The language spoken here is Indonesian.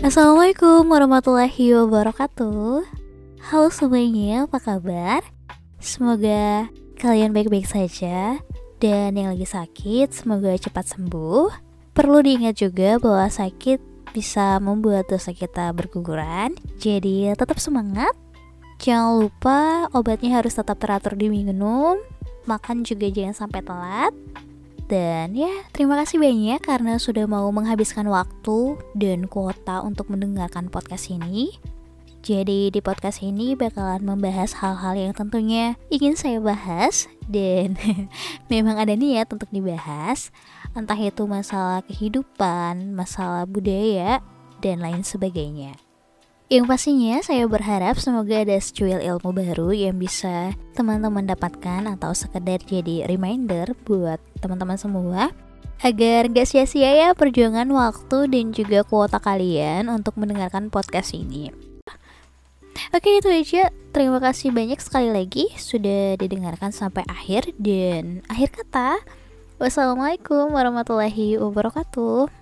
Assalamualaikum warahmatullahi wabarakatuh. Halo semuanya, apa kabar? Semoga kalian baik-baik saja. Dan yang lagi sakit, semoga cepat sembuh. Perlu diingat juga bahwa sakit bisa membuat dosa kita berguguran. Jadi tetap semangat. Jangan lupa obatnya harus tetap teratur diminum Makan juga jangan sampai telat dan ya, terima kasih banyak karena sudah mau menghabiskan waktu dan kuota untuk mendengarkan podcast ini. Jadi di podcast ini bakalan membahas hal-hal yang tentunya ingin saya bahas dan memang ada niat untuk dibahas. Entah itu masalah kehidupan, masalah budaya, dan lain sebagainya. Yang pastinya saya berharap semoga ada secuil ilmu baru yang bisa teman-teman dapatkan atau sekedar jadi reminder buat teman-teman semua. Agar gak sia-sia ya perjuangan waktu dan juga kuota kalian untuk mendengarkan podcast ini. Oke itu aja, terima kasih banyak sekali lagi sudah didengarkan sampai akhir dan akhir kata. Wassalamualaikum warahmatullahi wabarakatuh